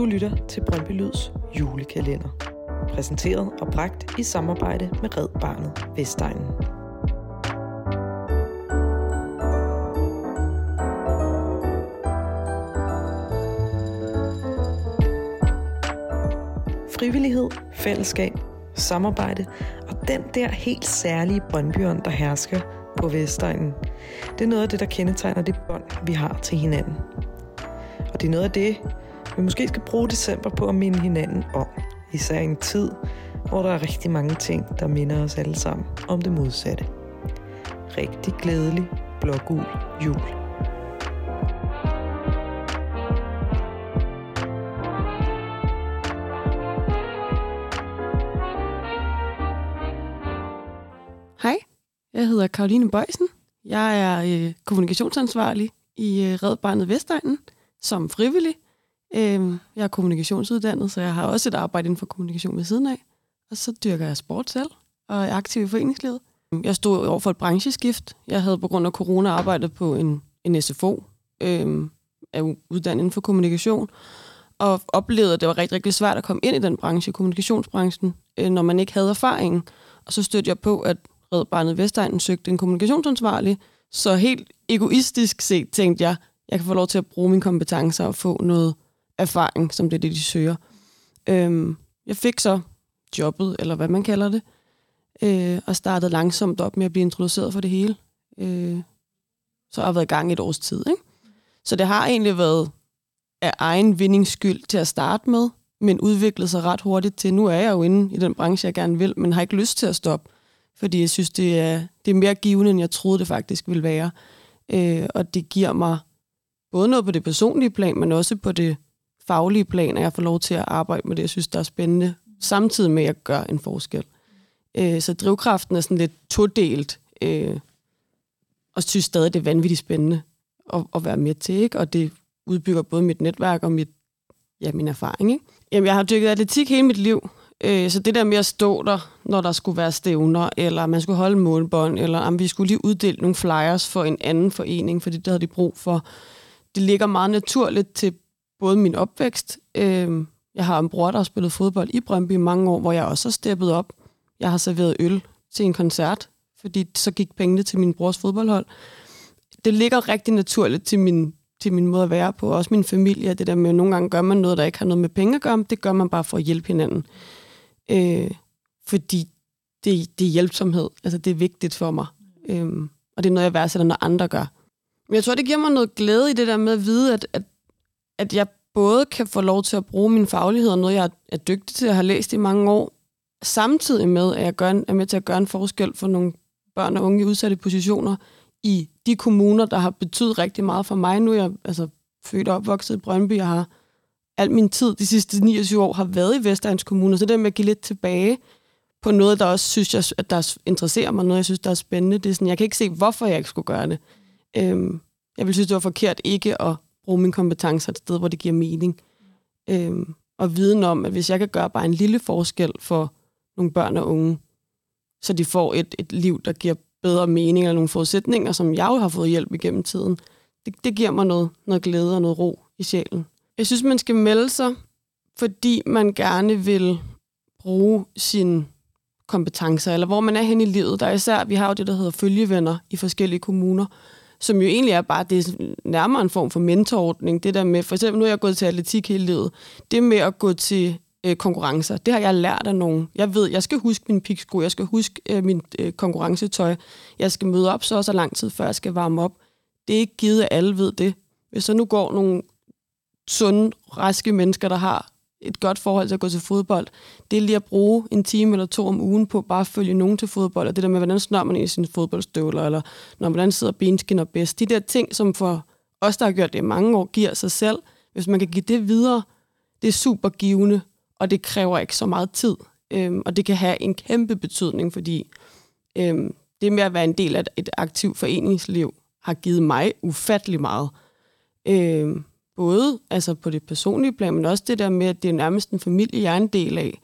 Du lytter til Brøndby Lyds julekalender. Præsenteret og bragt i samarbejde med Red Barnet Vestegnen. Frivillighed, fællesskab, samarbejde og den der helt særlige Brøndbyånd, der hersker på Vestegnen. Det er noget af det, der kendetegner det bånd, vi har til hinanden. Og det er noget af det, vi måske skal bruge december på at minde hinanden om. Især i en tid, hvor der er rigtig mange ting, der minder os alle sammen om det modsatte. Rigtig glædelig blågul jul. Hej, jeg hedder Karoline Bøjsen. Jeg er øh, kommunikationsansvarlig i øh, Red Barnet Vestegnen som frivillig. Øh, jeg er kommunikationsuddannet, så jeg har også et arbejde inden for kommunikation ved siden af. Og så dyrker jeg sport selv og er aktiv i foreningslivet. Jeg stod over for et brancheskift. Jeg havde på grund af corona arbejdet på en, en SFO, øh, er uddannet inden for kommunikation, og oplevede, at det var rigtig, rigtig svært at komme ind i den branche, kommunikationsbranchen, øh, når man ikke havde erfaring. Og så stødte jeg på, at Red Barnet Vestegnen søgte en kommunikationsansvarlig, så helt egoistisk set tænkte jeg, jeg kan få lov til at bruge mine kompetencer og få noget erfaring, som det er det, de søger. Øhm, jeg fik så jobbet, eller hvad man kalder det, øh, og startede langsomt op med at blive introduceret for det hele. Øh, så har jeg været i gang et års tid. Ikke? Så det har egentlig været af egen vindingsskyld til at starte med, men udviklet sig ret hurtigt til, nu er jeg jo inde i den branche, jeg gerne vil, men har ikke lyst til at stoppe, fordi jeg synes, det er, det er mere givende, end jeg troede, det faktisk ville være. Øh, og det giver mig både noget på det personlige plan, men også på det faglige plan, at jeg får lov til at arbejde med det, jeg synes, der er spændende, samtidig med, at jeg gør en forskel. Øh, så drivkraften er sådan lidt todelt, øh, og synes stadig, det er vanvittigt spændende at, at være med til, ikke? og det udbygger både mit netværk og mit, ja, min erfaring. Ikke? Jamen, jeg har dykket atletik hele mit liv, øh, så det der med at stå der, når der skulle være stævner, eller man skulle holde målbånd, eller om vi skulle lige uddele nogle flyers for en anden forening, fordi det havde de brug for. Det ligger meget naturligt til både min opvækst. Øh, jeg har en bror, der har spillet fodbold i Brøndby i mange år, hvor jeg også har steppet op. Jeg har serveret øl til en koncert, fordi så gik pengene til min brors fodboldhold. Det ligger rigtig naturligt til min, til min måde at være på, også min familie. Det der med, at nogle gange gør man noget, der ikke har noget med penge at gøre, det gør man bare for at hjælpe hinanden. Øh, fordi det, det er hjælpsomhed. Altså, det er vigtigt for mig. Øh, og det er noget, jeg værdsætter, når andre gør. Men jeg tror, det giver mig noget glæde i det der med at vide, at, at, at jeg både kan få lov til at bruge min faglighed og noget, jeg er dygtig til at have læst i mange år, samtidig med, at jeg gør, er med til at gøre en forskel for nogle børn og unge i udsatte positioner i de kommuner, der har betydet rigtig meget for mig. Nu er jeg altså, født og opvokset i Brøndby. Jeg har al min tid de sidste 29 år har været i Vestegns Kommune, så det med at give lidt tilbage på noget, der også synes, jeg, at der interesserer mig, noget, jeg synes, der er spændende. Det er sådan, jeg kan ikke se, hvorfor jeg ikke skulle gøre det. Øhm, jeg vil synes, det var forkert ikke at bruge mine kompetencer et sted, hvor det giver mening. Øhm, og viden om, at hvis jeg kan gøre bare en lille forskel for nogle børn og unge, så de får et, et liv, der giver bedre mening eller nogle forudsætninger, som jeg jo har fået hjælp igennem tiden, det, det giver mig noget, noget glæde og noget ro i sjælen. Jeg synes, man skal melde sig, fordi man gerne vil bruge sine kompetencer, eller hvor man er hen i livet. Der er især, vi har jo det, der hedder følgevenner i forskellige kommuner, som jo egentlig er bare det er nærmere en form for mentorordning. Det der med, for eksempel nu er jeg gået til atletik hele livet. Det med at gå til øh, konkurrencer, det har jeg lært af nogen. Jeg ved, jeg skal huske min piksko, jeg skal huske øh, min øh, konkurrencetøj, jeg skal møde op så og så lang tid, før jeg skal varme op. Det er ikke givet, at alle ved det. Hvis så nu går nogle sunde, raske mennesker, der har et godt forhold til at gå til fodbold, det er lige at bruge en time eller to om ugen på bare at følge nogen til fodbold, og det der med, hvordan snør man i sine fodboldstøvler, eller når hvordan sidder benskinner bedst. De der ting, som for os, der har gjort det i mange år, giver sig selv. Hvis man kan give det videre, det er super givende, og det kræver ikke så meget tid. Øhm, og det kan have en kæmpe betydning, fordi øhm, det med at være en del af et aktivt foreningsliv har givet mig ufattelig meget. Øhm, både altså på det personlige plan, men også det der med, at det er nærmest en familie, jeg er en del af.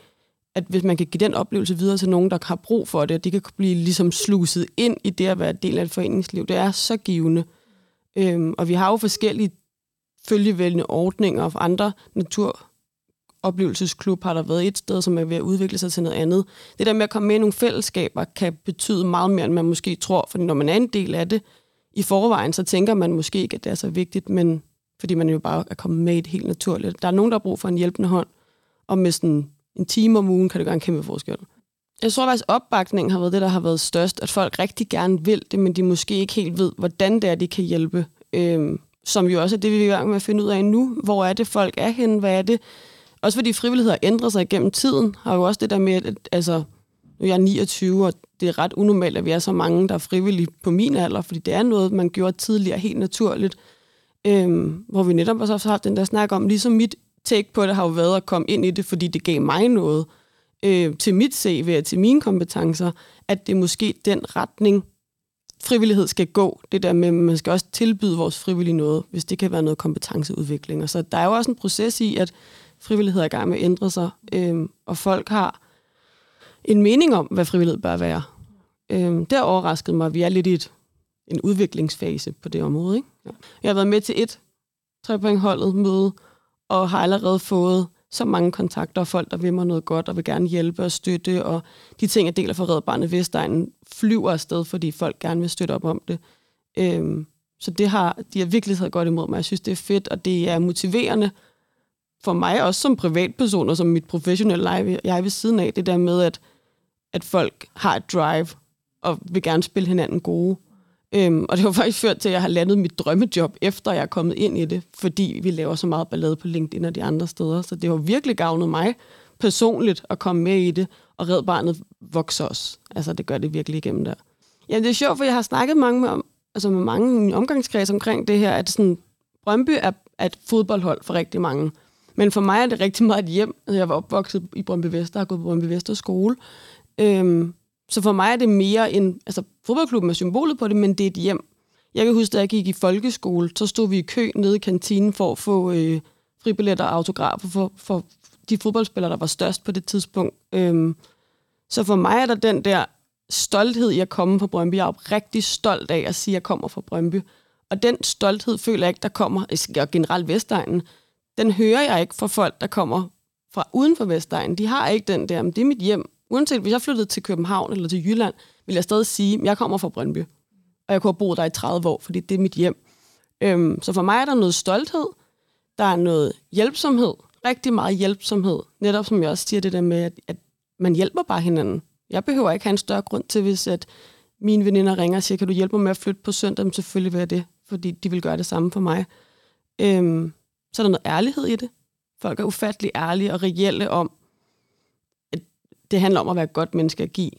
At hvis man kan give den oplevelse videre til nogen, der har brug for det, at de kan blive ligesom sluset ind i det at være del af et foreningsliv, det er så givende. Øhm, og vi har jo forskellige følgevælgende ordninger og andre naturoplevelsesklub har der været et sted, som er ved at udvikle sig til noget andet. Det der med at komme med i nogle fællesskaber kan betyde meget mere, end man måske tror, for når man er en del af det i forvejen, så tænker man måske ikke, at det er så vigtigt, men fordi man jo bare er kommet med i det helt naturligt. Der er nogen, der har brug for en hjælpende hånd, og med sådan en time om ugen kan det gøre en kæmpe forskel. Jeg tror faktisk, opbakningen har været det, der har været størst, at folk rigtig gerne vil det, men de måske ikke helt ved, hvordan det er, de kan hjælpe. Øhm, som jo også er det, vi er i gang med at finde ud af nu. Hvor er det, folk er henne? Hvad er det? Også fordi frivillighed har ændret sig gennem tiden, har jo også det der med, at altså, nu er jeg 29, og det er ret unormalt, at vi er så mange, der er frivillige på min alder, fordi det er noget, man gjorde tidligere helt naturligt. Øhm, hvor vi netop også har haft den der snak om, ligesom mit take på det har jo været at komme ind i det, fordi det gav mig noget øh, til mit CV og til mine kompetencer, at det er måske den retning, frivillighed skal gå. Det der med, at man skal også tilbyde vores frivillige noget, hvis det kan være noget kompetenceudvikling. Og så der er jo også en proces i, at frivillighed er i gang med at ændre sig, øh, og folk har en mening om, hvad frivillighed bør være. Øh, det har overrasket mig, vi er lidt i et, en udviklingsfase på det område. Ikke? Ja. Jeg har været med til et trepointholdet møde, og har allerede fået så mange kontakter og folk, der vil mig noget godt og vil gerne hjælpe og støtte, og de ting, jeg deler for Red Barnet Vestegnen, flyver afsted, fordi folk gerne vil støtte op om det. Øhm, så det har, de har virkelig taget godt imod mig. Jeg synes, det er fedt, og det er motiverende for mig, også som privatperson og som mit professionelle live, jeg er ved siden af, det der med, at, at folk har et drive og vil gerne spille hinanden gode. Øhm, og det har faktisk ført til, at jeg har landet mit drømmejob, efter jeg er kommet ind i det, fordi vi laver så meget ballade på LinkedIn og de andre steder. Så det har virkelig gavnet mig personligt at komme med i det, og Red Barnet vokser også. Altså, det gør det virkelig igennem der. Jamen, det er sjovt, for jeg har snakket mange med, altså med mange omgangskreds omkring det her, at sådan, Brøndby er, er et fodboldhold for rigtig mange. Men for mig er det rigtig meget et hjem. Altså, jeg var opvokset i Brøndby Vester, har gået på Brøndby Vester skole. Øhm, så for mig er det mere en... Altså, fodboldklubben er symbolet på det, men det er et hjem. Jeg kan huske, da jeg gik i folkeskole, så stod vi i kø nede i kantinen for at få øh, fribilletter og autografer for, for de fodboldspillere, der var størst på det tidspunkt. Øhm, så for mig er der den der stolthed i at komme fra Brøndby. Jeg er rigtig stolt af at sige, at jeg kommer fra Brøndby. Og den stolthed føler jeg ikke, der kommer, og generelt Vestegnen, den hører jeg ikke fra folk, der kommer fra uden for Vestegnen. De har ikke den der, men det er mit hjem, uanset hvis jeg flyttede til København eller til Jylland, vil jeg stadig sige, at jeg kommer fra Brøndby. Og jeg kunne have boet der i 30 år, fordi det er mit hjem. Øhm, så for mig er der noget stolthed, der er noget hjælpsomhed, rigtig meget hjælpsomhed. Netop som jeg også siger det der med, at, at man hjælper bare hinanden. Jeg behøver ikke have en større grund til, hvis at mine veninder ringer og siger, kan du hjælpe mig med at flytte på søndag? Men selvfølgelig vil jeg det, fordi de vil gøre det samme for mig. Øhm, så er der noget ærlighed i det. Folk er ufattelig ærlige og reelle om, det handler om at være et godt menneske at give.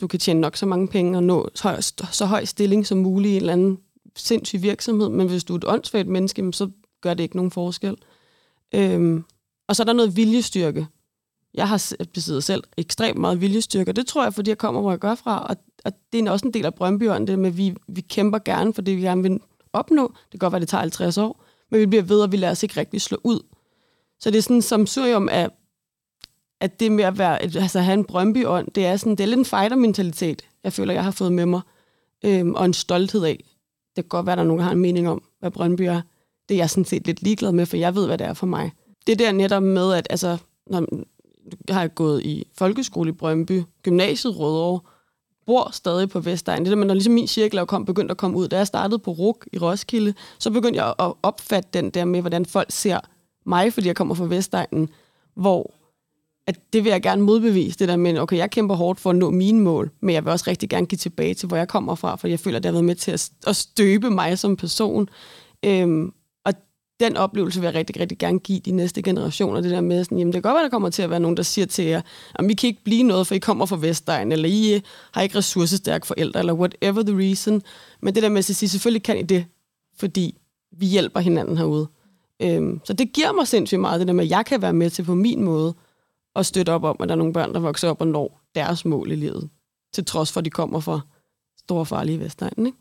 Du kan tjene nok så mange penge og nå så høj, så høj stilling som muligt i en eller anden sindssyg virksomhed, men hvis du er et åndssvagt menneske, så gør det ikke nogen forskel. Øhm, og så er der noget viljestyrke. Jeg har besiddet selv ekstremt meget viljestyrke, og det tror jeg, fordi jeg kommer, hvor jeg gør fra, og, og det er også en del af Brøndbyånden, det med, at vi, vi kæmper gerne for det, vi gerne vil opnå. Det kan godt være, det tager 50 år, men vi bliver ved, og vi lader os ikke rigtig slå ud. Så det er sådan som surium af at det med at være, altså have en brøndby det er, sådan, det er lidt en fighter-mentalitet, jeg føler, jeg har fået med mig. Øhm, og en stolthed af. Det kan godt være, at der er nogen, der har en mening om, hvad Brøndby er. Det er jeg sådan set lidt ligeglad med, for jeg ved, hvad det er for mig. Det der netop med, at altså, når jeg har gået i folkeskole i Brøndby, gymnasiet Rødovre, bor stadig på Vestegn. Det der men når ligesom min cirkel kom, begyndte at komme ud, da jeg startede på RUK i Roskilde, så begyndte jeg at opfatte den der med, hvordan folk ser mig, fordi jeg kommer fra Vestegnen, hvor at det vil jeg gerne modbevise, det der med, okay, jeg kæmper hårdt for at nå mine mål, men jeg vil også rigtig gerne give tilbage til, hvor jeg kommer fra, for jeg føler, at det har været med til at, at støbe mig som person. Øhm, og den oplevelse vil jeg rigtig, rigtig gerne give de næste generationer, det der med, sådan, jamen det kan godt være, der kommer til at være nogen, der siger til jer, at vi kan ikke blive noget, for I kommer fra Vestegn, eller I øh, har ikke ressourcestærke forældre, eller whatever the reason. Men det der med at sige, selvfølgelig kan I det, fordi vi hjælper hinanden herude. Øhm, så det giver mig sindssygt meget, det der med, at jeg kan være med til på min måde, og støtte op om, at der er nogle børn, der vokser op og når deres mål i livet, til trods for, at de kommer fra store farlige Vestegnen. Ikke?